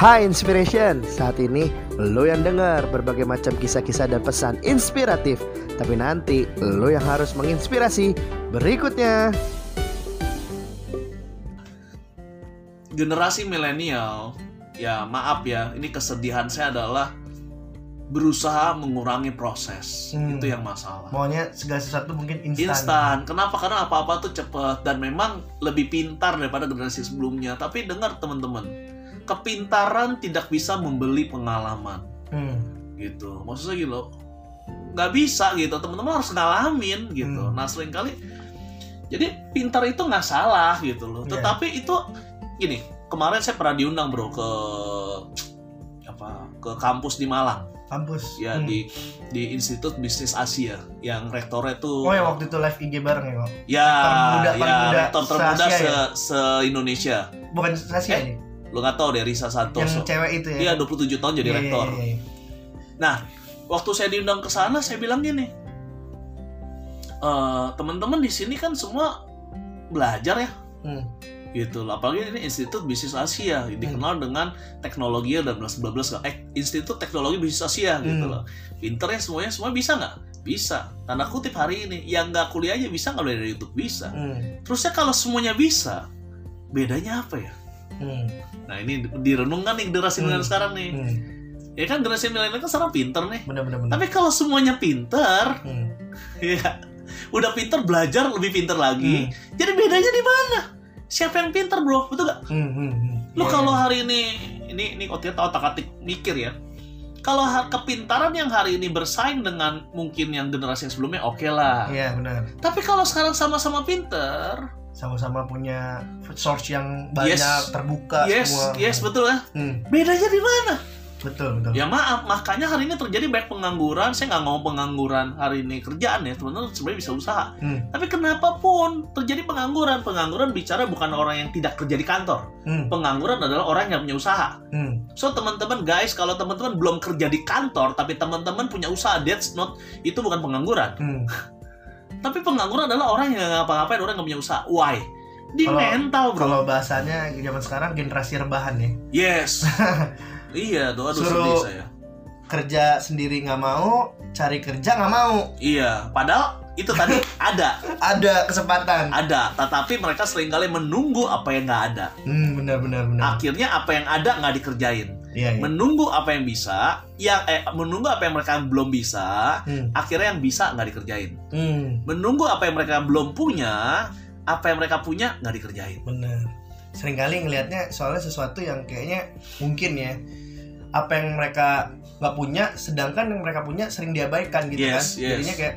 Hai Inspiration, saat ini lo yang dengar berbagai macam kisah-kisah dan pesan inspiratif. Tapi nanti lo yang harus menginspirasi. Berikutnya. Generasi milenial ya maaf ya ini kesedihan saya adalah berusaha mengurangi proses. Hmm. itu yang masalah. Maunya segala sesuatu mungkin instan. instan. Kenapa? Karena apa-apa tuh cepet dan memang lebih pintar daripada generasi sebelumnya. Tapi dengar teman-teman kepintaran tidak bisa membeli pengalaman. Hmm. gitu. Maksudnya gitu loh. Nggak bisa gitu. Teman-teman harus ngalamin gitu. Hmm. nah sering kali jadi pintar itu nggak salah gitu loh. Iya. tetapi itu gini kemarin saya pernah diundang bro ke apa ke kampus di Malang Kampus. ya Hmm. di di Institut Bisnis Asia yang rektornya tuh Oh ya waktu itu live IG bareng ya kok. ya termuda- ya rektor termuda se, ya? se Indonesia Bukan Sasia Eh, nih. lo nggak tahu deh Risa Yang Santoso cewek itu ya. Iya 27 tahun jadi Iya, iya, rektor iya, iya. waktu saya diundang ke sana saya bilang gini "Eh, teman-teman di sini kan semua belajar ya Hmm. Gitu loh apalagi ini Institut Bisnis Asia dikenal dengan teknologi dan belas belas eh Institut Teknologi Bisnis Asia gitu Hmm. loh pinter ya semuanya semua bisa nggak bisa tanda kutip hari ini yang nggak kuliah aja bisa nggak dari YouTube bisa Hmm. terusnya kalau semuanya bisa bedanya apa ya Hmm. nah ini direnungkan nih generasi milenial Hmm. sekarang nih Hmm. ya kan generasi milenial kan sekarang pinter nih Bener bener bener. tapi kalau semuanya pinter Hmm. ya udah pinter belajar lebih pinter lagi Hmm. jadi bedanya di mana siapa yang pinter bro betul gak Hmm. Hmm. Hmm. lu Iya, kalau iya. hari ini ini ini otak otak atik mikir ya kalau kepintaran yang hari ini bersaing dengan mungkin yang generasi yang sebelumnya oke lah Iya benar. tapi kalau sekarang sama-sama pinter Sama-sama punya source yang banyak Yes. terbuka yes semua. yes betul ya Hmm. bedanya di mana Betul betul. ya maaf makanya hari ini terjadi banyak pengangguran saya nggak ngomong pengangguran hari ini kerjaan ya teman-teman sebenarnya bisa usaha Hmm. tapi kenapa pun terjadi pengangguran pengangguran bicara bukan orang yang tidak kerja di kantor Hmm. pengangguran adalah orang yang punya usaha Hmm. So teman-teman guys, kalau teman-teman belum kerja di kantor, tapi teman-teman punya usaha, that's not itu bukan pengangguran. Hmm. Tapi pengangguran adalah orang yang nggak ngapa-ngapain, orang yang nggak punya usaha. Why? Di Kalau- mental bro. Kalau bahasanya zaman sekarang generasi rebahan ya. Yes. iya, doa Suruh- sedih saya. Kerja sendiri nggak mau, cari kerja nggak mau. Iya, padahal itu tadi ada, Ada kesempatan. ada. Tetapi mereka sering kali menunggu apa yang nggak ada. Hmm, benar benar benar. Akhirnya apa yang ada nggak dikerjain. Iya, iya. Menunggu apa yang bisa, yang eh menunggu apa yang mereka belum bisa, Hmm. akhirnya yang bisa nggak dikerjain. Hmm, menunggu apa yang mereka belum punya, apa yang mereka punya nggak dikerjain. benar. Seringkali ngelihatnya soalnya sesuatu yang kayaknya mungkin ya apa yang mereka nggak punya, sedangkan yang mereka punya sering diabaikan gitu Yes, kan. yes. Jadinya kayak,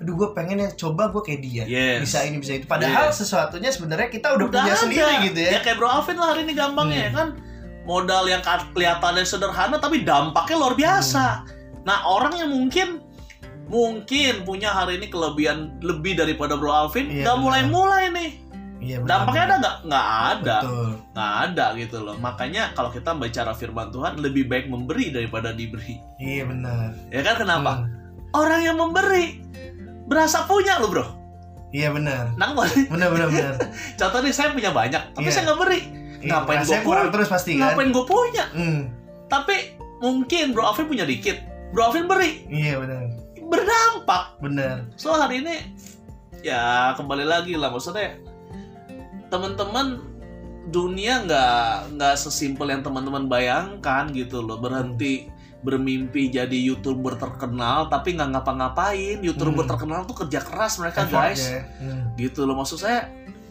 aduh gue pengen ya coba gue kayak dia. Yes. Bisa ini bisa itu. Padahal Yes. sesuatunya sebenarnya kita udah, punya ada. sendiri gitu ya. kayak Bro Alvin lah hari ini gampangnya Hmm. ya kan. Modal yang kelihatannya sederhana tapi dampaknya luar biasa. Nah orang yang mungkin mungkin punya hari ini kelebihan lebih daripada Bro Alvin Iya, nggak benar. mulai-mulai nih. Iya, benar, Dampaknya ada nggak? Nggak ada. Nggak ada gitu loh. Makanya kalau kita bicara firman Tuhan lebih baik memberi daripada diberi. Iya benar. Ya kan kenapa? Hmm. Orang yang memberi berasa punya loh bro. Iya benar. Nangkep Benar benar benar. Contoh nih saya punya banyak, tapi Iya. saya nggak beri. Iya, Ngapain kurang punya? terus pasti kan? Ngapain gue punya? Hmm, Tapi mungkin Bro Alvin punya dikit. Bro Alvin beri, iya benar. berdampak. Benar. So hari ini ya kembali lagi lah maksudnya teman-teman dunia nggak nggak sesimpel yang teman-teman bayangkan gitu loh berhenti bermimpi jadi youtuber terkenal tapi nggak ngapa-ngapain youtuber Hmm. terkenal tuh kerja keras mereka Effort guys ya. Hmm. gitu loh maksud saya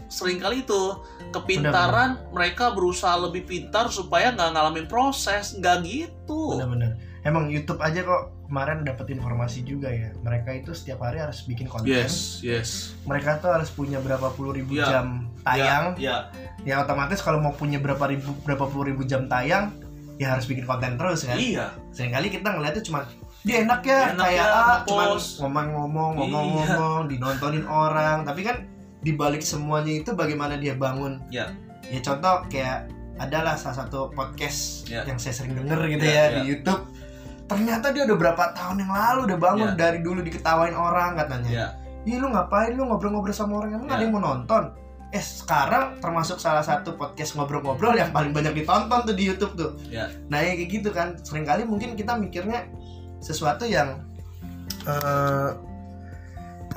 sering kali itu kepintaran mereka berusaha lebih pintar supaya nggak ngalamin proses nggak gitu Benar-benar. Emang YouTube aja kok kemarin dapat informasi juga ya. Mereka itu setiap hari harus bikin konten. yes yes Mereka tuh harus punya berapa puluh ribu Ya. jam tayang. ya, Ya otomatis kalau mau punya berapa ribu berapa puluh ribu jam tayang, ya harus bikin konten terus ya. kan. iya Seringkali kita ngeliatnya cuma dia enak ya Enak kayak ya, ah, cuman nge-post." ngomong-ngomong Iya. ngomong-ngomong dinontonin orang tapi kan dibalik semuanya itu bagaimana dia bangun Ya. ya contoh kayak adalah salah satu podcast Ya. yang saya sering denger gitu Ya, ya, ya. di YouTube ternyata dia udah berapa tahun yang lalu udah bangun Ya. dari dulu diketawain orang katanya ya Ih lu ngapain lu ngobrol-ngobrol sama orang emang Ya. ada yang mau nonton eh sekarang termasuk salah satu podcast ngobrol-ngobrol yang paling banyak ditonton tuh di YouTube tuh. Ya. Nah ya kayak gitu kan. Seringkali mungkin kita mikirnya sesuatu yang eh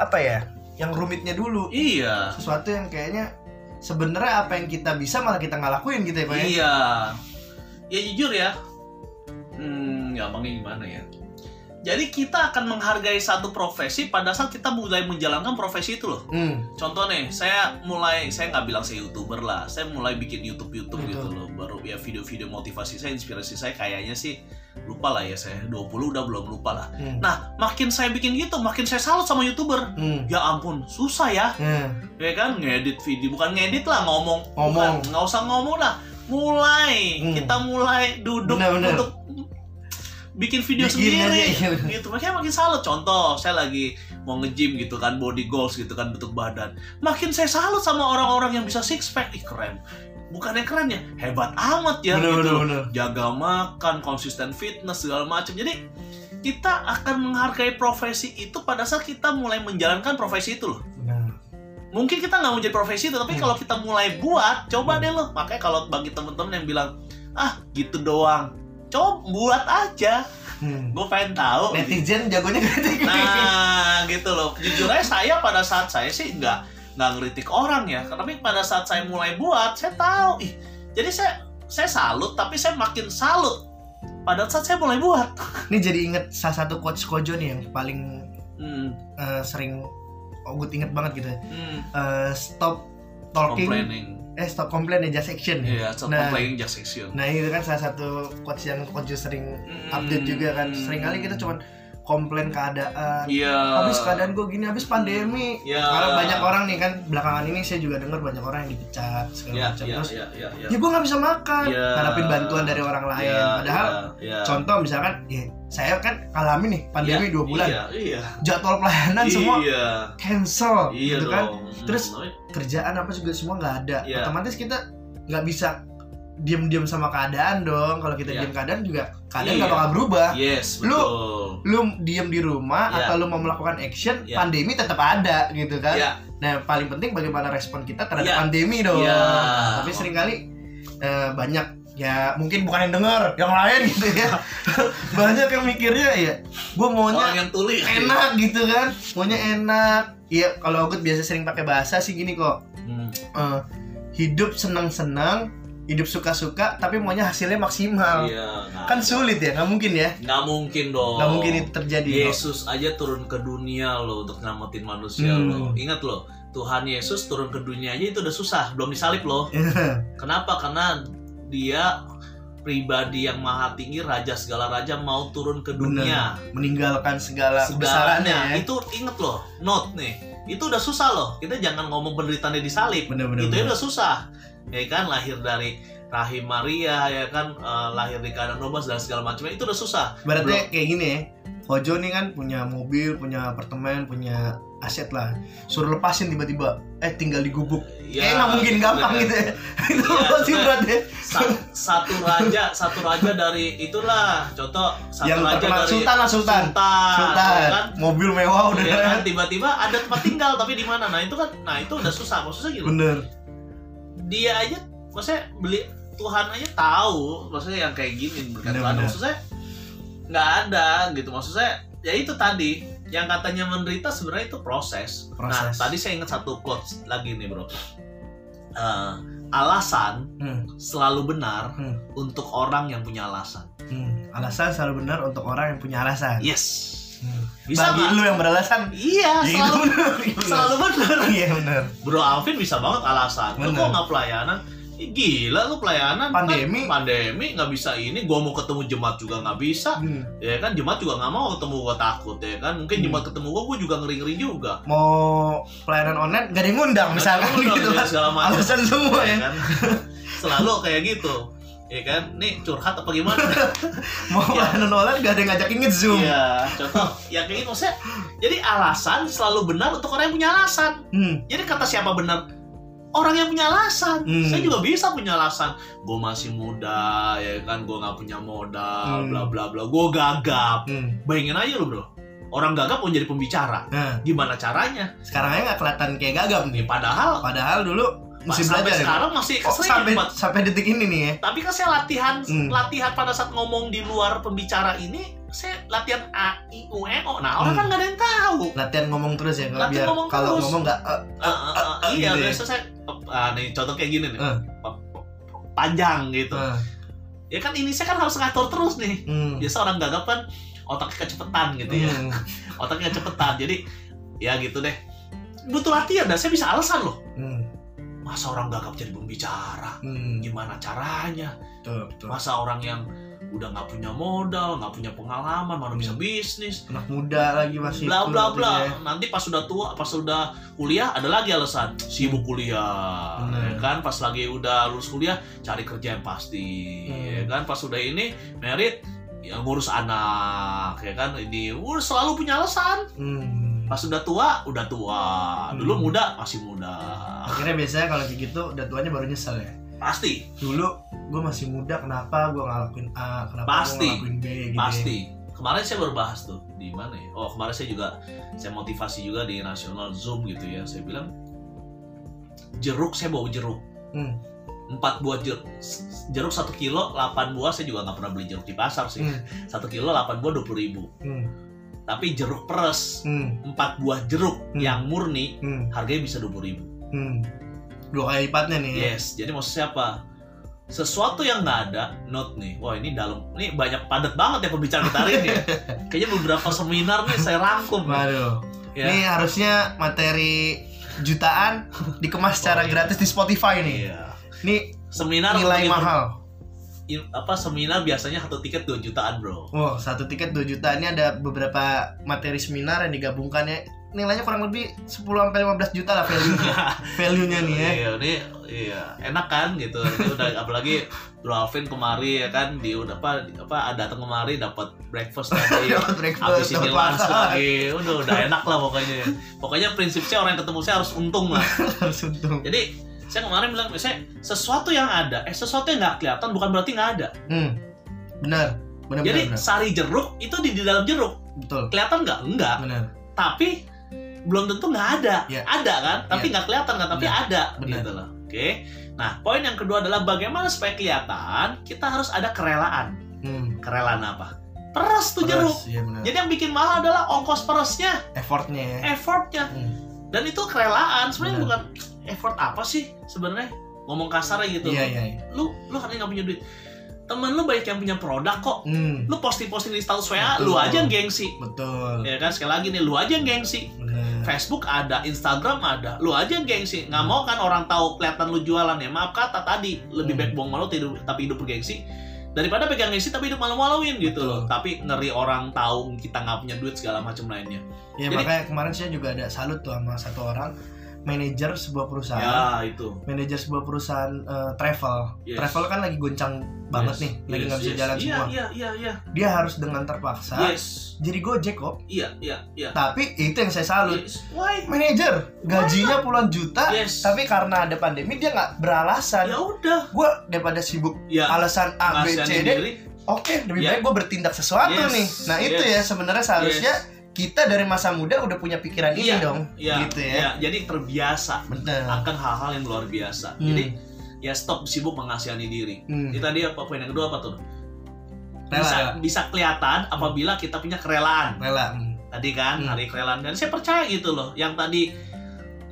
apa ya? Yang rumitnya dulu. Iya. Sesuatu yang kayaknya sebenarnya apa yang kita bisa malah kita nggak lakuin gitu ya Pak ya. Iya. Ya jujur ya. Hmm, gampangnya gimana ya? Jadi kita akan menghargai satu profesi pada saat kita mulai menjalankan profesi itu loh. Hmm. Contoh nih, saya mulai, saya nggak bilang saya youtuber lah, saya mulai bikin YouTube YouTube gitu Betul. loh, baru ya video-video motivasi saya, inspirasi saya kayaknya sih lupa lah ya saya 20 udah belum lupa lah. Hmm. Nah, makin saya bikin gitu, makin saya salut sama youtuber. Hmm. Ya ampun, susah ya, Hmm. ya kan ngedit video, bukan ngedit lah ngomong, Ngomong. Nggak usah ngomong lah, mulai Hmm. kita mulai duduk Bener-bener. untuk bikin video Bikin sendiri. aja, iya gitu. Makanya makin salut. Contoh saya lagi mau nge-gym gitu kan body goals gitu kan bentuk badan. Makin saya salut sama orang-orang yang bisa six pack ih keren. Bukannya keren ya? Hebat amat ya Bener, gitu. bener, bener. jaga makan konsisten fitness segala macam. Jadi kita akan menghargai profesi itu pada saat kita mulai menjalankan profesi itu loh. Mungkin kita nggak mau jadi profesi itu tapi Hmm. kalau kita mulai buat coba deh lo makanya kalau bagi temen-temen yang bilang ah gitu doang coba buat aja. Hmm. gue pengen tahu. Netizen jagonya kritik. nah gitu loh. Jujur aja saya pada saat saya sih nggak nggak ngeritik orang ya. Tapi pada saat saya mulai buat saya tahu. Ih jadi saya saya salut tapi saya makin salut. Pada saat saya mulai buat. Ini jadi inget salah satu quotes Kojo nih yang paling hmm, eh, sering oh gue inget banget gitu ya. hmm, Eh, stop talking. Complaining eh stop complain and just action. Iya so Nah. complaining just action. nah itu kan salah satu quotes yang Kojo sering update juga kan. Sering kali kita cuman komplain keadaan. Iya. Habis keadaan gue gini habis pandemi. Iya. karena banyak orang nih kan belakangan ini saya juga dengar banyak orang yang dipecat segala iya macam. iya terus iya iya iya. Ya gue nggak bisa makan. Iya. ngarapin bantuan dari orang lain. Iya, padahal iya, iya. contoh misalkan ya saya kan alami nih pandemi Iya, dua bulan. iya iya. Jadwal pelayanan semua iya. cancel iya gitu kan. Terus, Hmm, kerjaan apa juga semua nggak ada. Otomatis kita nggak bisa diem-diem sama keadaan dong kalau kita Iya. diem keadaan juga keadaan Iya. nggak bakal berubah yes Lu- betul lu diem di rumah Iya. atau lu mau melakukan action Iya. pandemi tetap ada gitu kan Iya. nah paling penting bagaimana respon kita terhadap Iya. pandemi dong Iya. tapi sering kali eh, banyak ya mungkin bukan yang dengar yang lain gitu ya banyak yang mikirnya ya gue maunya orang yang tuli enak gitu kan maunya enak Iya, kalau aku biasa sering pakai bahasa sih gini kok. Hmm. Eh, hidup senang-senang, hidup suka-suka, tapi maunya hasilnya maksimal. iya nggak Kan sulit ya, nggak mungkin ya. nggak mungkin dong. Nggak mungkin itu terjadi. Yesus aja turun ke dunia loh untuk nyelamatin manusia Hmm. loh. Ingat loh Tuhan Yesus turun ke dunia aja itu udah susah belum disalib loh. Kenapa? Karena dia pribadi yang maha tinggi raja segala raja mau turun ke dunia. Meninggalkan segala segalanya. ya. itu inget loh note nih. Itu udah susah loh. Kita jangan ngomong penderitaan dia disalib. Itu udah susah ya kan lahir dari rahim Maria ya kan eh, lahir di keadaan bebas dan segala macamnya itu udah susah Berarti kayak gini ya. Kojo nih kan punya mobil, punya apartemen, punya aset lah. Suruh lepasin tiba-tiba. Eh tinggal digubuk. ya, Kayak nggak mungkin gampang bener. gitu ya. Itu Iya, pasti berat ya. Sa- satu raja satu raja dari itulah contoh satu Yang raja dari Sultan lah Sultan. Sultan, Sultan. ya kan? Mobil mewah udah. Ya kan tiba-tiba ada tempat tinggal tapi di mana nah itu kan nah itu udah susah maksudnya gitu Bener. Dia aja maksudnya beli Tuhan aja tahu maksudnya yang kayak gini berkat Tuhan maksudnya nggak ada gitu maksudnya ya itu tadi yang katanya menderita sebenarnya itu proses. Nah Proses. tadi saya ingat satu quotes lagi nih bro. Eh, alasan Hmm. selalu benar Hmm. untuk orang yang punya alasan. Hmm. Alasan selalu benar untuk orang yang punya alasan. Yes. Bisa Bagi lu yang beralasan, Iya, ya selalu benar. selalu benar. Iya benar. Bro Alvin bisa banget alasan. Lu Bener. kok nggak pelayanan? Gila lu pelayanan kan Pandemi. pandemi nggak bisa ini gua mau ketemu jemaat juga nggak bisa Hmm. ya kan jemaat juga nggak mau ketemu gua takut ya kan mungkin Hmm. jemaat ketemu gua gua juga ngeri ngeri juga Mau pelayanan online gak ada yang ngundang tahu gitu kan. Alasan semua ya ya. kan selalu kayak gitu ya kan nih curhat apa gimana Mau pelayanan online gak ada yang ngajakin nge-zoom. Iya, contoh yang kayak gitu maksudnya. Jadi alasan selalu benar untuk orang yang punya alasan. Hmm. Jadi kata siapa benar? Orang yang punya alasan. Hmm. Saya juga bisa punya alasan. Gue masih muda, ya kan. Gue nggak punya modal, Hmm. bla bla bla. Gue gagap. Hmm. Bayangin aja lu bro. orang gagap mau jadi pembicara. Nah, Gimana caranya? sekarang aja nggak kelihatan kayak gagap nih. Ya, padahal Padahal dulu mesti sampai belajar ya. sekarang masih Oh, sampai sampai detik ini nih ya. Tapi kan saya latihan Hmm. latihan pada saat ngomong di luar pembicara ini saya latihan A I U E O. Nah, orang Hmm. kan nggak ada yang tahu. Latihan ngomong terus ya, Latihan biar ngomong kalau terus. ngomong nggak eh, Eh, eh, eh, eh, iya, gitu ya. biasa saya ah, nih contoh kayak gini nih. Pa- Panjang gitu. eh, Ya kan ini saya kan harus ngatur terus nih. hmm, Biasa orang gagap kan otaknya kecepetan gitu ya. hmm, Otaknya kecepetan. Jadi ya gitu deh. Butuh latihan dan saya bisa alasan loh. hmm, Masa orang gagap jadi pembicara? hmm, Gimana caranya? betul, betul. Masa orang yang udah nggak punya modal, nggak punya pengalaman, mana bisa bisnis, Anak muda lagi masih bla bla bla. ya. Nanti pas sudah tua, pas sudah kuliah ada lagi alasan sibuk kuliah, Bener. ya kan? Pas lagi udah lulus kuliah cari kerja yang pasti, Hmm. ya kan? Pas sudah ini merit ya ngurus anak, ya kan? Ini uh, selalu punya alasan. Hmm. Pas sudah tua, udah tua. Dulu Hmm. muda, masih muda. Akhirnya biasanya kalau kayak gitu udah tuanya baru nyesel ya. Pasti, Dulu gue masih muda kenapa gue ngelakuin A, kenapa gue Pasti. ngelakuin B gitu. ya. pasti. Kemarin saya baru bahas tuh di mana ya? Oh kemarin saya juga saya motivasi juga di nasional zoom gitu ya. Saya bilang jeruk saya bawa jeruk Hmm. empat buah jeruk jeruk satu kilo 8 buah saya juga nggak pernah beli jeruk di pasar sih Hmm. satu kilo 8 buah dua ribu Hmm. Tapi jeruk peres Hmm. empat buah jeruk Hmm. yang murni Hmm. harganya bisa dua ribu Hmm. Dua kali lipatnya nih. ya. yes jadi maksudnya apa sesuatu yang nggak ada note nih wah ini dalam ini banyak padat banget ya pembicaraan kita hari ini ya. kayaknya beberapa seminar nih saya rangkum Waduh. ya Ini harusnya materi jutaan dikemas secara Oh, iya. gratis di Spotify nih. Iya. Ini seminar nilai mahal. Apa seminar biasanya satu tiket 2 jutaan bro Wow, satu tiket 2 juta. Ini ada beberapa materi seminar yang digabungkan ya. Nilainya kurang lebih 10 sampai 15 juta lah value-nya. value-nya nih ya. Iya, ini iya enak kan gitu. Ini udah apalagi Bro Alvin kemari ya kan di udah apa di- apa datang kemari dapat breakfast breakfast, Habis ini lunch lagi. Udah udah enak lah pokoknya. Pokoknya prinsip saya orang yang ketemu saya harus untung lah. Harus untung. Jadi saya kemarin bilang saya sesuatu yang ada, eh sesuatu yang nggak kelihatan bukan berarti nggak ada. Hmm. Benar. Benar Jadi benar. benar. sari jeruk itu di, di dalam jeruk. Betul. Kelihatan nggak? Enggak. Benar. Tapi belum tentu nggak ada. Iya. Ada kan? Tapi nggak kelihatan kan? Tapi Benar. ada Benar. gitu loh. Oke. Nah, poin yang kedua adalah bagaimana supaya kelihatan kita harus ada kerelaan. Hmm. Kerelaan apa? Peres tuh jeruk. Peres, Iya benar. Jadi yang bikin mahal adalah ongkos peresnya, Effortnya ya. effortnya. Hmm. Dan itu kerelaan. Sebenarnya Benar. bukan effort apa sih sebenarnya? Ngomong kasar gitu. Iya iya. iya. Lu lu kan nggak punya duit. Temen lu banyak yang punya produk kok. Hmm. Lu posting-posting di status WA, Betul. lu aja yang gengsi. Betul. Ya kan sekali lagi nih lu aja yang gengsi. Benar. Facebook ada, Instagram ada, lu aja yang gengsi. Nggak mau kan orang tahu kelihatan lu jualan ya. Maaf kata tadi, lebih Hmm. baik bohong malu tidur tapi hidup bergengsi daripada pegang gengsi tapi hidup malu-maluin gitu loh. Tapi ngeri orang tahu kita nggak punya duit segala macam lainnya. Ya Jadi- makanya kemarin saya juga ada salut tuh sama satu orang manajer sebuah perusahaan. Ya itu. Manajer sebuah perusahaan eh, travel. Yes. Travel kan lagi goncang banget Yes, nih, lagi yes, nggak bisa yes. jalan iya, semua. Iya iya iya. Dia harus dengan terpaksa Yes. jadi Gojek kok. Iya iya iya. Tapi itu yang saya salut. Yes. Why? Manajer gajinya puluhan juta, Yes. tapi karena ada pandemi dia nggak beralasan. Ya udah. Gue daripada sibuk Ya. alasan A B C D, oke lebih Ya. baik gue bertindak sesuatu Yes, nih. Nah itu yes. ya sebenarnya seharusnya kita dari masa muda udah punya pikiran ini Iya, dong, Iya. gitu ya. iya. Jadi terbiasa Bener. akan hal-hal yang luar biasa. Hmm. Jadi ya stop sibuk mengasihani diri. Hmm. Ini tadi apa poin yang kedua apa tuh? Rela, bisa bisa kelihatan apabila kita punya kerelaan Rela. Hmm. tadi kan Hmm. hari kerelaan dan saya percaya gitu loh yang tadi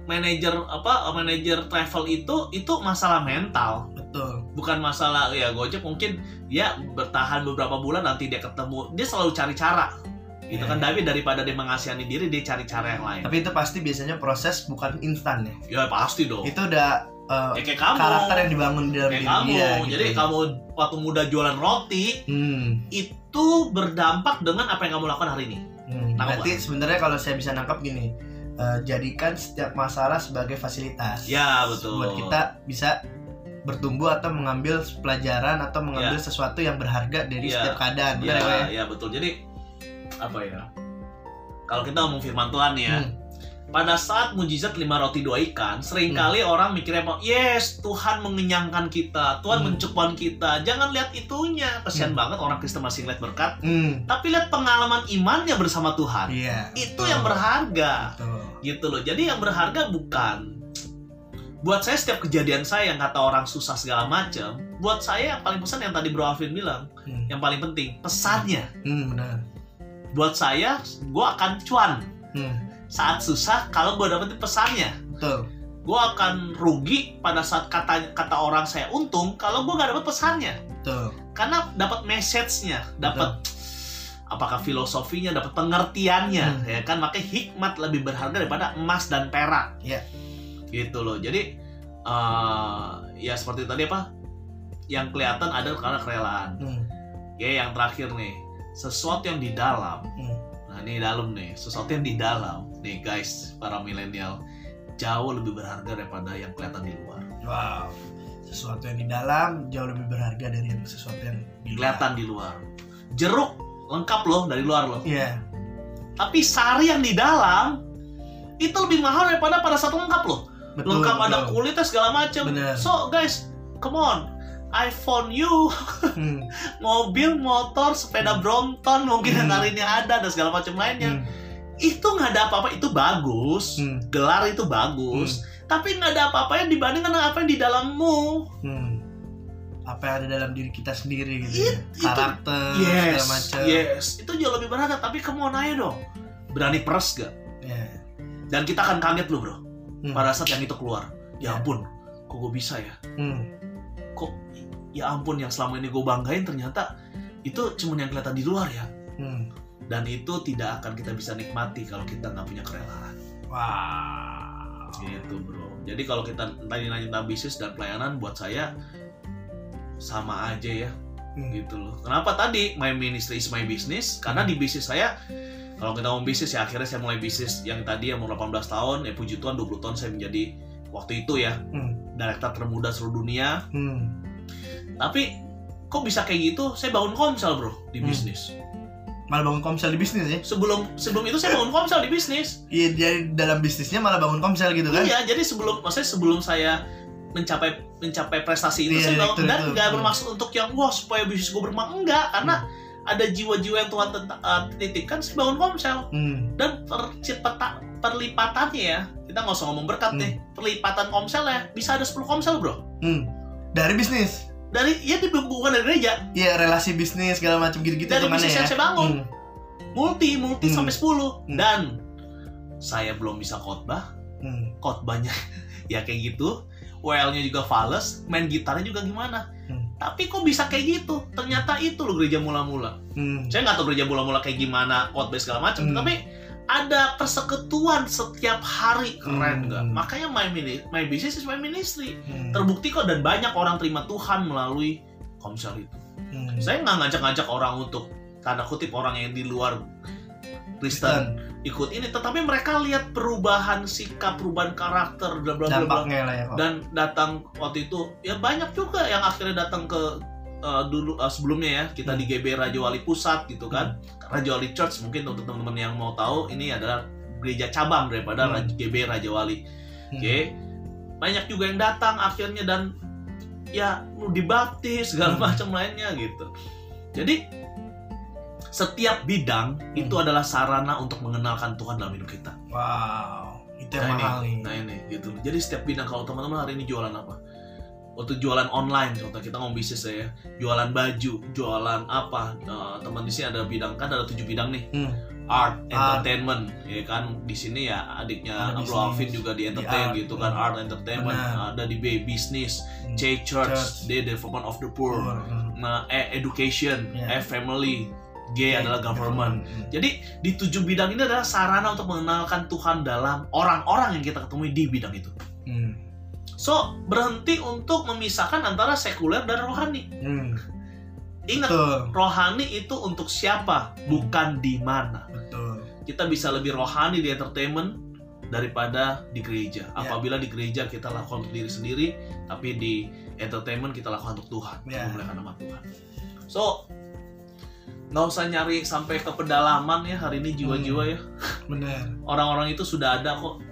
manajer apa manajer travel itu itu masalah mental Betul. bukan masalah ya Gojek mungkin dia bertahan beberapa bulan nanti dia ketemu dia selalu cari cara gitu Ya, kan ya. tapi daripada dia mengasihani diri dia cari cara yang lain Tapi itu pasti biasanya proses bukan instan ya. ya pasti dong Itu udah uh, ya, kayak kamu karakter yang dibangun di dalam kayak diri kamu dia. gitu jadi ya. kamu waktu muda jualan roti Hmm. itu berdampak dengan apa yang kamu lakukan hari ini Hmm, Nangkep berarti sebenarnya kalau saya bisa nangkap gini, eh, jadikan setiap masalah sebagai fasilitas. ya betul Buat kita bisa bertumbuh atau mengambil pelajaran atau mengambil sesuatu yang berharga dari Ya. setiap keadaan. Iya, ya, iya betul. Jadi apa ya? Kalau kita ngomong firman Tuhan ya, Hmm. pada saat mujizat lima roti dua ikan, sering kali orang mikirnya yes Tuhan mengenyangkan kita, Tuhan Hmm. mencukupkan kita. Jangan lihat itunya, kesian Hmm. banget orang Kristen masih ngeliat berkat. Hmm. Tapi lihat pengalaman imannya bersama Tuhan. Iya. Itu betul. yang berharga, Betul. gitu loh. Jadi yang berharga bukan buat saya setiap kejadian saya yang kata orang susah segala macam. Buat saya yang paling pesan yang tadi Bro Alvin bilang, Hmm. yang paling penting pesannya. Hmm, benar. Buat saya, gue akan cuan Hmm. saat susah kalau gue dapetin pesannya. Betul. gue akan rugi pada saat kata kata orang saya untung kalau gue gak dapet pesannya Betul. karena dapat message-nya dapat apakah filosofinya dapat pengertiannya Hmm. ya kan makanya hikmat lebih berharga daripada emas dan perak Iya. gitu loh jadi eh, ya seperti tadi apa yang kelihatan ada karena kerelaan Hmm. ya yang terakhir nih sesuatu yang di dalam Hmm. nah ini dalam nih sesuatu yang di dalam nih guys para milenial jauh lebih berharga daripada yang kelihatan di luar Wow. Sesuatu yang di dalam jauh lebih berharga dari yang sesuatu yang di luar. kelihatan di luar. Jeruk lengkap loh dari luar loh. Iya. Tapi sari yang di dalam itu lebih mahal daripada pada saat lengkap loh. Betul. lengkap ada betul. kulitnya segala macam. So guys, come on. iPhone you, Hmm. mobil, motor, sepeda Brompton mungkin yang Hmm. tarinya ada dan segala macam lainnya. Hmm. Itu nggak ada apa-apa, itu bagus. Hmm. Gelar itu bagus. Tapi nggak ada apa-apa yang dibandingkan dengan apa yang di dalammu. Hmm. Apa yang ada dalam diri kita sendiri gitu It- ya. itu- Karakter Yes, segala macam. yes. Itu jauh lebih berharga. Tapi kamu aja dong. Berani peres gak? Iya. Dan kita akan kaget loh bro. Hmm. pada saat yang itu keluar ya Ya. ampun kok gue bisa ya Hmm. Ya ampun yang selama ini gue banggain ternyata itu cuma yang kelihatan di luar ya Hmm. dan itu tidak akan kita bisa nikmati kalau kita nggak punya kerelaan Wow. gitu bro jadi kalau kita tadi nanya tentang bisnis dan pelayanan buat saya sama aja ya Hmm. gitu loh kenapa tadi my ministry is my business karena di bisnis saya kalau kita mau bisnis ya akhirnya saya mulai bisnis yang tadi yang umur 18 tahun ya puji Tuhan 20 tahun saya menjadi waktu itu ya Hmm. direktur termuda seluruh dunia Hmm. Tapi kok bisa kayak gitu? Saya bangun komsel bro di Hmm. bisnis. Malah bangun komsel di bisnis ya? Sebelum sebelum itu saya bangun komsel di bisnis. Iya, dari dalam bisnisnya malah bangun komsel gitu kan? Iya, jadi sebelum maksudnya sebelum saya mencapai mencapai prestasi itu Iya, saya bangun itu, dan nggak Hmm. bermaksud untuk yang wah supaya bisnis gue berkembang enggak karena ada jiwa-jiwa yang Tuhan eh, titipkan saya bangun komsel Hmm. dan percepatan perlipatannya ya kita nggak usah ngomong berkat Hmm. nih perlipatan komsel ya bisa ada 10 komsel bro Hmm. Dari bisnis. Dari ya di bukan dari gereja Iya, relasi bisnis segala macam gitu-gitu Dari hitungannya bisnis ya. yang saya bangun. Hmm. multi multi Hmm. sampai 10 Hmm. dan saya belum bisa khotbah Hmm. khotbahnya ya kayak gitu WL-nya juga fals main gitarnya juga gimana Hmm. tapi kok bisa kayak gitu ternyata itu loh gereja mula-mula Hmm. saya nggak tahu gereja mula-mula kayak gimana khotbah segala macam Hmm. tapi ada persekutuan setiap hari. Keren Hmm. nggak? Makanya my mini my business is my ministry. Hmm. terbukti kok dan banyak orang terima Tuhan melalui komsel itu. Hmm. saya nggak ngajak-ngajak orang untuk tanda kutip orang yang di luar Kristen ikut ini. Tetapi mereka lihat perubahan sikap perubahan karakter bla bla ya dan datang waktu itu ya banyak juga yang akhirnya datang ke uh, dulu uh, sebelumnya ya kita di GB Raja Wali Pusat gitu kan Raja Wali Church mungkin untuk teman-teman yang mau tahu ini adalah gereja cabang daripada Hmm. Raja- GB Raja Wali Hmm. oke banyak juga yang datang akhirnya dan ya lu dibaptis segala Hmm. macam lainnya gitu jadi setiap bidang itu Hmm. adalah sarana untuk mengenalkan Tuhan dalam hidup kita Wow, itu yang Nah ini, mahal nih. nah ini gitu. Jadi setiap bidang kalau teman-teman hari ini jualan apa? Waktu jualan online, contoh kita ngomong bisnis ya, jualan baju, jualan apa? Eh, teman di sini ada bidang kan ada tujuh bidang nih, Hmm. art, Art. entertainment, ya kan di sini ya adiknya Bro. Alvin juga di entertain art. gitu kan, art entertainment, Benar. ada di B business, Hmm. C church, Church. D development of the poor, Hmm. nah E education, Ya. F family, G adalah government. Hmm. Jadi di tujuh bidang ini adalah sarana untuk mengenalkan Tuhan dalam orang-orang yang kita ketemui di bidang itu. Hmm. So berhenti untuk memisahkan antara sekuler dan rohani. Hmm. Ingat Betul, rohani itu untuk siapa, bukan di mana. betul. Kita bisa lebih rohani di entertainment daripada di gereja. Ya. Apabila di gereja kita lakukan untuk diri sendiri, tapi di entertainment kita lakukan untuk Tuhan, Ya. memuliakan nama Tuhan. So nggak usah nyari sampai ke pedalaman ya hari ini jiwa-jiwa ya benar orang-orang itu sudah ada kok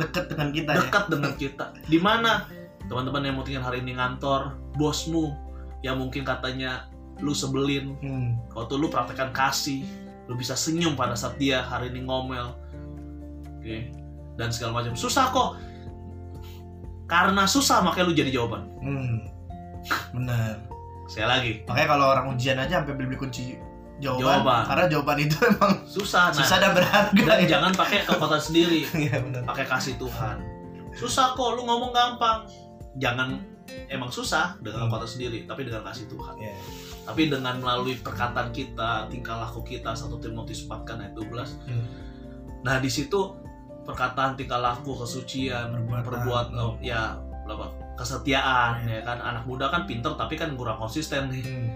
deket dengan kita ya. Dekat dengan kita. Di mana? Teman-teman yang mungkin hari ini ngantor bosmu yang mungkin katanya lu sebelin. Hmm. waktu lu praktekkan kasih lu bisa senyum pada saat dia hari ini ngomel. Oke. Dan segala macam. Susah kok. Karena susah makanya lu jadi jawaban. Hmm. benar. Saya lagi. Makanya kalau orang ujian aja sampai beli kunci jawaban, Jawaban. karena jawaban itu emang susah nah susah dan berharga dan ya. jangan pakai kekuatan sendiri Iya benar pakai kasih Tuhan susah kok lu ngomong gampang jangan emang susah dengan Hmm. kekuatan sendiri tapi dengan kasih Tuhan Iya. tapi dengan melalui perkataan kita tingkah laku kita 1 Timotius 4 kan ayat 12 Hmm. nah di situ perkataan tingkah laku kesucian Perbuatan. perbuat oh, ya apa kesetiaan ya kan anak muda kan pinter tapi kan kurang konsisten nih Hmm.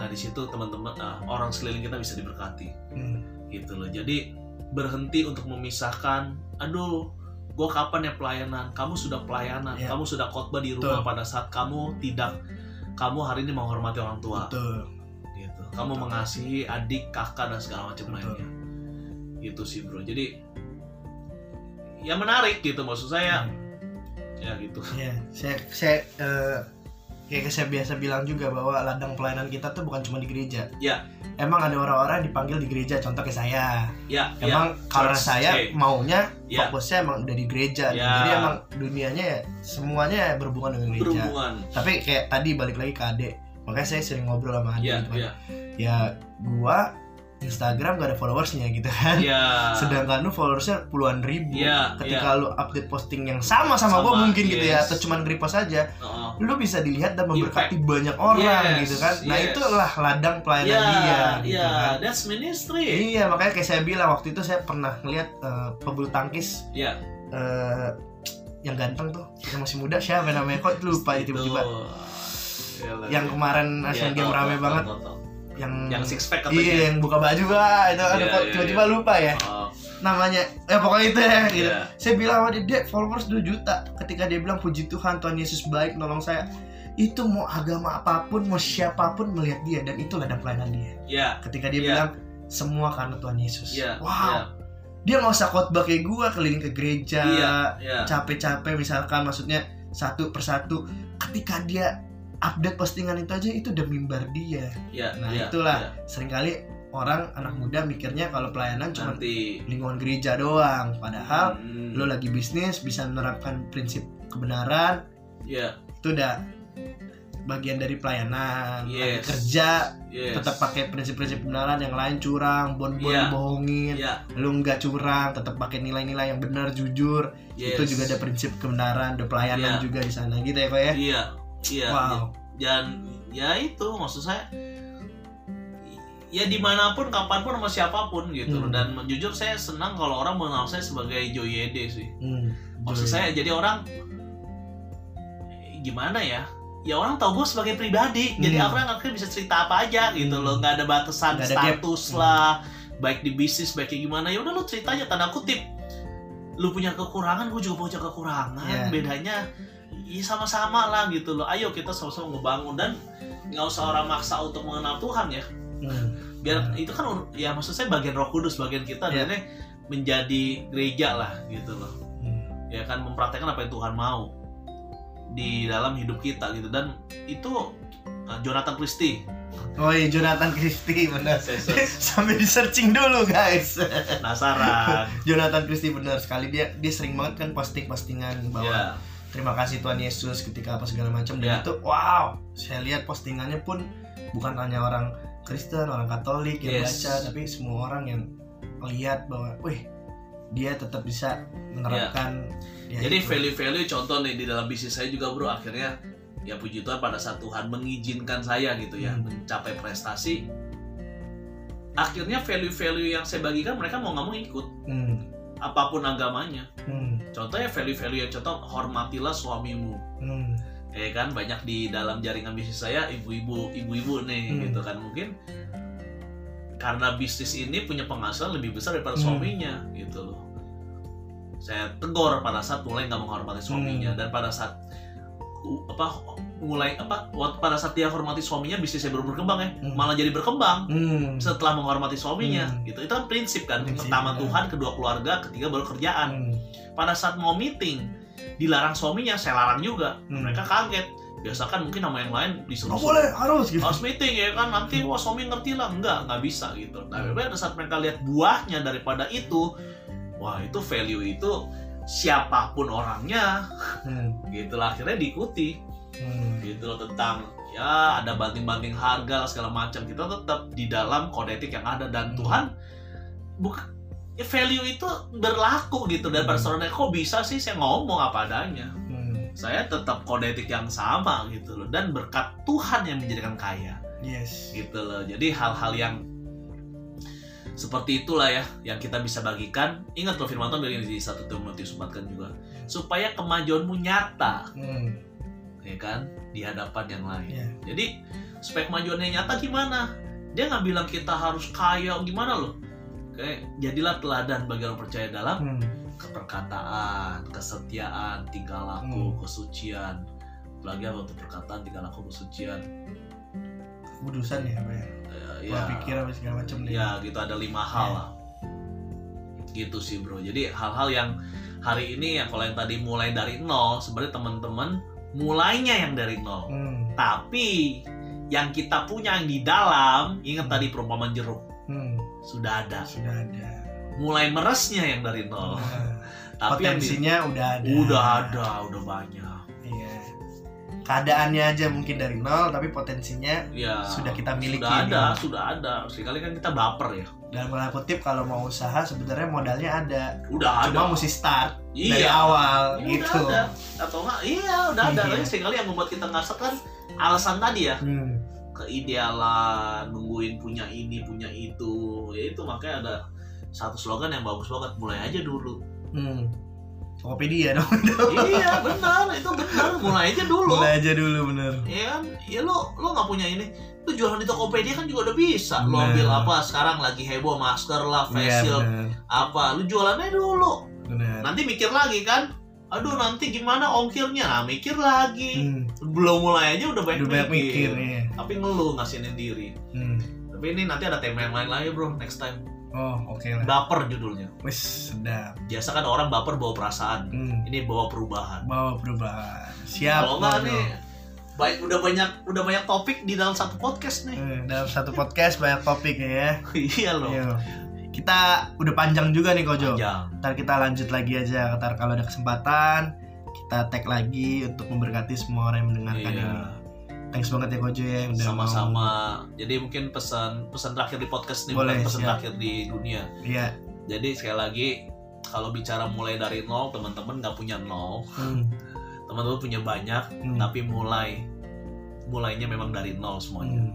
Nah di situ teman-teman nah, orang sekeliling kita bisa diberkati. Hmm. gitu loh. Jadi berhenti untuk memisahkan aduh gue kapan ya pelayanan? Kamu sudah pelayanan Ya. kamu sudah khotbah di rumah Betul. pada saat kamu tidak kamu hari ini menghormati orang tua. Betul. Gitu. Kamu Betul. mengasihi adik kakak dan segala macam lainnya. Gitu sih bro. Jadi ya menarik gitu maksud saya. Hmm. ya gitu. Iya, saya saya eh, kayak saya biasa bilang juga bahwa ladang pelayanan kita tuh bukan cuma di gereja. Ya. Emang ada orang-orang dipanggil di gereja, contoh kayak saya. ya Emang ya, karena church, saya maunya Ya. fokusnya emang udah di gereja. Ya. Jadi emang dunianya ya semuanya ya berhubungan dengan gereja. berhubungan Tapi kayak tadi balik lagi ke Ade. Makanya saya sering ngobrol sama Ade ya gitu kan. ya Ya gua Instagram gak ada followersnya gitu kan. ya Sedangkan lu followersnya puluhan ribu. Iya, Ketika lu update posting yang sama sama gue mungkin gitu ya, yes. atau cuman repost aja, oh. lu bisa dilihat dan memberkati banyak orang Yes, gitu kan. Nah yes. itulah ladang pelayanan ya dia gitu ya kan. that's ministry Iya makanya kayak saya bilang waktu itu saya pernah ngeliat eh, pebulu tangkis ya eh, yang ganteng tuh, yang masih muda siapa namanya kok lupa ya tiba-tiba. Yalah, Yang ya. kemarin Ya, Asian Games rame banget. Yang yang six pack katanya Iya yang buka baju bah itu ada Iya, kok iya, tiba-tiba lupa ya oh, namanya ya pokoknya itu ya gitu. Iya. Saya bilang sama dia, "Dek, followers 2 juta." Ketika dia bilang puji Tuhan, Tuhan Yesus baik nolong saya. Itu mau agama apa pun, mau siapa pun melihat dia dan itu ladang pelayanan dia. ya Ketika dia Iya. bilang semua karena Tuhan Yesus. ya wow. Dia nggak usah khotbah kayak gua keliling ke gereja, Iya, ya capek-capek misalkan maksudnya satu persatu. Ketika dia update postingan itu aja itu udah mimbar dia. ya Nah, ya, itulah. ya. Seringkali orang anak muda mikirnya kalau pelayanan cuma nanti lingkungan gereja doang, padahal Hmm, lo lagi bisnis bisa menerapkan prinsip kebenaran ya itu udah bagian dari pelayanan lagi Yes. kerja yes. tetap pakai prinsip-prinsip kebenaran yang lain curang bon-bon Iya. bohongin ya lu nggak curang tetap pakai nilai-nilai yang benar jujur yes. itu juga ada prinsip kebenaran ada pelayanan Iya. juga di sana gitu ya kok ya iya iya wow dan ya itu maksud saya ya di mana pun kapan pun sama siapa pun gitu Hmm. dan jujur saya senang kalau orang mengenal saya sebagai Joyede sih hmm. maksud Joy. saya jadi orang gimana ya ya orang tahu gue sebagai pribadi jadi Hmm. orang akhirnya bisa cerita apa aja gitu Hmm. loh nggak ada batasan Nggak ada gap. status Hmm. lah baik di bisnis baik kayak gimana ya udah lu cerita aja tanda kutip lu punya kekurangan gue juga punya kekurangan Yeah. bedanya ya sama-sama lah gitu loh ayo kita sama-sama ngebangun dan nggak usah orang maksa untuk mengenal Tuhan ya Hmm. biar itu kan ya maksud saya bagian Roh Kudus bagian kita Yeah. dan menjadi gereja lah gitu loh Hmm. ya kan mempraktekkan apa yang Tuhan mau di dalam hidup kita gitu dan itu uh, Jonathan Christie Oh iya Jonathan Christie benar. Sampai di searching dulu guys. penasaran. Jonathan Christie benar sekali. Dia dia sering banget kan posting postingan bahwa ya terima kasih Tuhan Yesus ketika apa segala macam. Dan Ya. itu wow. Saya lihat postingannya pun bukan hanya orang Kristen orang Katolik yang Yes. baca tapi semua orang yang melihat bahwa wih dia tetap bisa menerapkan ya jadi value-value contoh nih di dalam bisnis saya juga bro akhirnya ya puji Tuhan pada saat Tuhan mengizinkan saya gitu ya Hmm. mencapai prestasi akhirnya value-value yang saya bagikan mereka mau nggak mau ikut hmm. apa pun agamanya Hmm. contohnya value-value yang contoh hormatilah suamimu Hmm. ya kan banyak di dalam jaringan bisnis saya ibu-ibu ibu-ibu nih Hmm. gitu kan mungkin karena bisnis ini punya penghasilan lebih besar daripada Hmm. suaminya gitu loh saya tegur pada saat mulai nggak menghormati suaminya Hmm. dan pada saat apa mulai apa waktu pada saat dia hormati suaminya bisnisnya baru berkembang ya Hmm. malah jadi berkembang Hmm. setelah menghormati suaminya Hmm. gitu itu kan prinsip kan Prinsip, pertama ya. Tuhan kedua keluarga ketiga baru kerjaan Hmm. pada saat mau meeting dilarang suaminya saya larang juga Hmm. mereka kaget biasa kan mungkin nama yang lain disuruh Nggak boleh harus gitu. harus meeting ya kan nanti wah suami ngerti lah enggak nggak bisa gitu tapi pada saat mereka lihat buahnya daripada itu wah itu value itu siapa pun orangnya Hmm. gitu lah akhirnya diikuti Hmm. gitu loh tentang ya ada banting-banting harga segala macam kita tetap di dalam kode etik yang ada dan Hmm. Tuhan bukan ya value itu berlaku gitu dan Hmm. saudara kok bisa sih saya ngomong apa adanya Hmm. saya tetap kode etik yang sama gitu loh dan berkat Tuhan yang menjadikan kaya Yes. gitu loh jadi hal-hal yang seperti itulah ya yang kita bisa bagikan ingat loh firman Tuhan bilang di satu Timotius 4 kan juga supaya kemajuanmu nyata Hmm. ya kan di hadapan yang lain Ya. jadi supaya kemajuannya nyata gimana dia nggak bilang kita harus kaya gimana loh kayak jadilah teladan bagi orang percaya dalam Hmm. keperkataan kesetiaan tingkah laku Hmm. kesucian lagi apa tuh perkataan tingkah laku kesucian Kudusan ya, apa ya? Pola pikir apa segala macam nih. ya gitu ada lima hal Ya. lah gitu sih bro jadi hal-hal yang hari ini yang kalau yang tadi mulai dari nol sebenarnya teman-teman mulainya yang dari nol Hmm. tapi yang kita punya yang di dalam ingat tadi perumpamaan jeruk Hmm. sudah ada Sudah ada. mulai meresnya yang dari nol Nah, tapi yang di- potensinya udah ada. udah ada udah banyak. Keadaannya aja mungkin dari nol, tapi potensinya ya Sudah kita miliki sudah ada nih. sudah ada sekali kan kita baper ya dalam tanda kutip kalau mau usaha sebenarnya modalnya ada. udah ada Cuma mesti start dari iya awal Iya, gitu. udah ada. atau enggak iya udah ada Iya. sekali yang membuat kita ngerasa kan alasan tadi ya Hmm. keidealan nungguin punya ini punya itu ya itu makanya ada satu slogan yang bagus banget mulai aja dulu Hmm. Tokopedia dong. iya benar itu benar mulai aja dulu Mulai aja dulu bener. ya kan ya lo lo nggak punya ini lo jualan di Tokopedia kan juga udah bisa lo Benar. ambil apa sekarang lagi heboh masker lah face Iya shield bener. apa lu jualannya dulu Bener. nanti mikir lagi kan aduh nanti gimana ongkirnya nah mikir lagi Hmm. belum mulai aja udah banyak, Udah banyak mikir ya. tapi ngeluh ngasihin diri Hmm. tapi ini nanti ada tema yang lain lagi bro next time Oh oke lah. baper judulnya Wis sedap. biasa kan orang baper bawa perasaan Hmm. ini bawa perubahan Bawa perubahan. Siap. kalau enggak nih baik udah banyak udah banyak topik di dalam satu podcast nih Hmm, dalam satu podcast banyak topik ya. iya loh Iya. Kita udah panjang juga nih Kojo. panjang Ntar kita lanjut lagi aja. Ntar kalau ada kesempatan kita tag lagi untuk memberkati semua orang yang mendengarkan iya ini. Thanks banget ya Kojo ya udah sama-sama mau- jadi mungkin pesan pesan terakhir di podcast ini Boleh, bukan pesan siap. terakhir di dunia Iya. jadi sekali lagi kalau bicara mulai dari nol teman-teman nggak punya nol Hmm. teman-teman punya banyak Hmm. tapi mulai mulainya memang dari nol semuanya Hmm.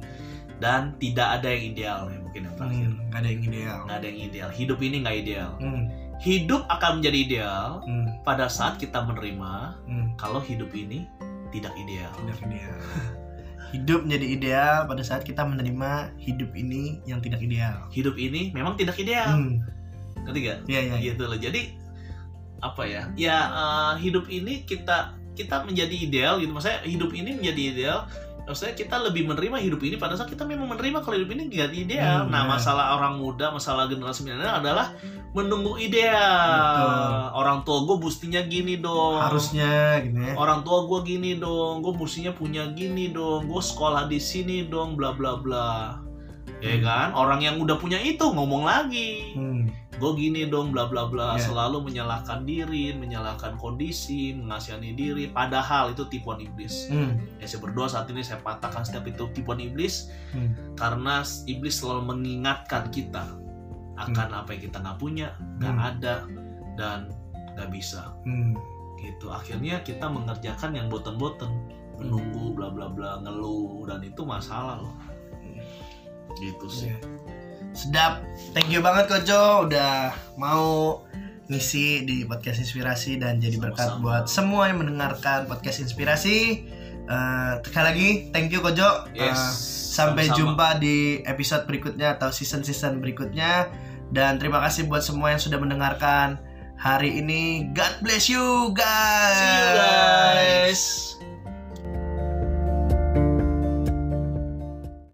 dan tidak ada yang ideal ya mungkin yang terakhir Hmm. Gak ada yang ideal. nggak ada yang ideal hidup ini nggak ideal Hmm. hidup akan menjadi ideal Hmm. pada saat kita menerima Hmm. kalau hidup ini tidak ideal Tidak ideal. Hidup menjadi ideal pada saat kita menerima hidup ini yang tidak ideal. hidup ini memang tidak ideal Hmm. ketiga Iya iya. iya. gitu loh jadi apa ya ya eh, hidup ini kita kita menjadi ideal gitu maksudnya hidup ini menjadi ideal maksudnya kita lebih menerima hidup ini pada saat kita memang menerima kalau hidup ini nggak ideal Hmm, nah benar. masalah orang muda masalah generasi milenial adalah menunggu ideal Betul. orang tua gue bustinya gini dong Harusnya gitu ya. orang tua gue gini dong gue mestinya punya gini dong gue sekolah di sini dong bla bla bla ya Hmm. kan orang yang udah punya itu ngomong lagi Hmm. gue gini dong bla bla bla Ya. selalu menyalahkan diri menyalahkan kondisi mengasihani diri padahal itu tipuan iblis Hmm. ya saya berdoa saat ini saya patahkan setiap itu tipuan iblis Hmm. karena iblis selalu mengingatkan kita akan apa yang kita nggak punya nggak Hmm. ada dan nggak bisa Hmm. gitu akhirnya kita mengerjakan yang boten-boten menunggu bla bla bla ngeluh dan itu masalah loh gitu sih Iya. Sedap. Thank you banget Kojo udah mau ngisi di podcast inspirasi dan jadi berkat Sama-sama. buat semua yang mendengarkan podcast inspirasi. Eh, sekali lagi thank you Kojo. Eh, yes sampai sama-sama. jumpa di episode berikutnya atau season-season berikutnya dan terima kasih buat semua yang sudah mendengarkan hari ini. God bless you guys. see you guys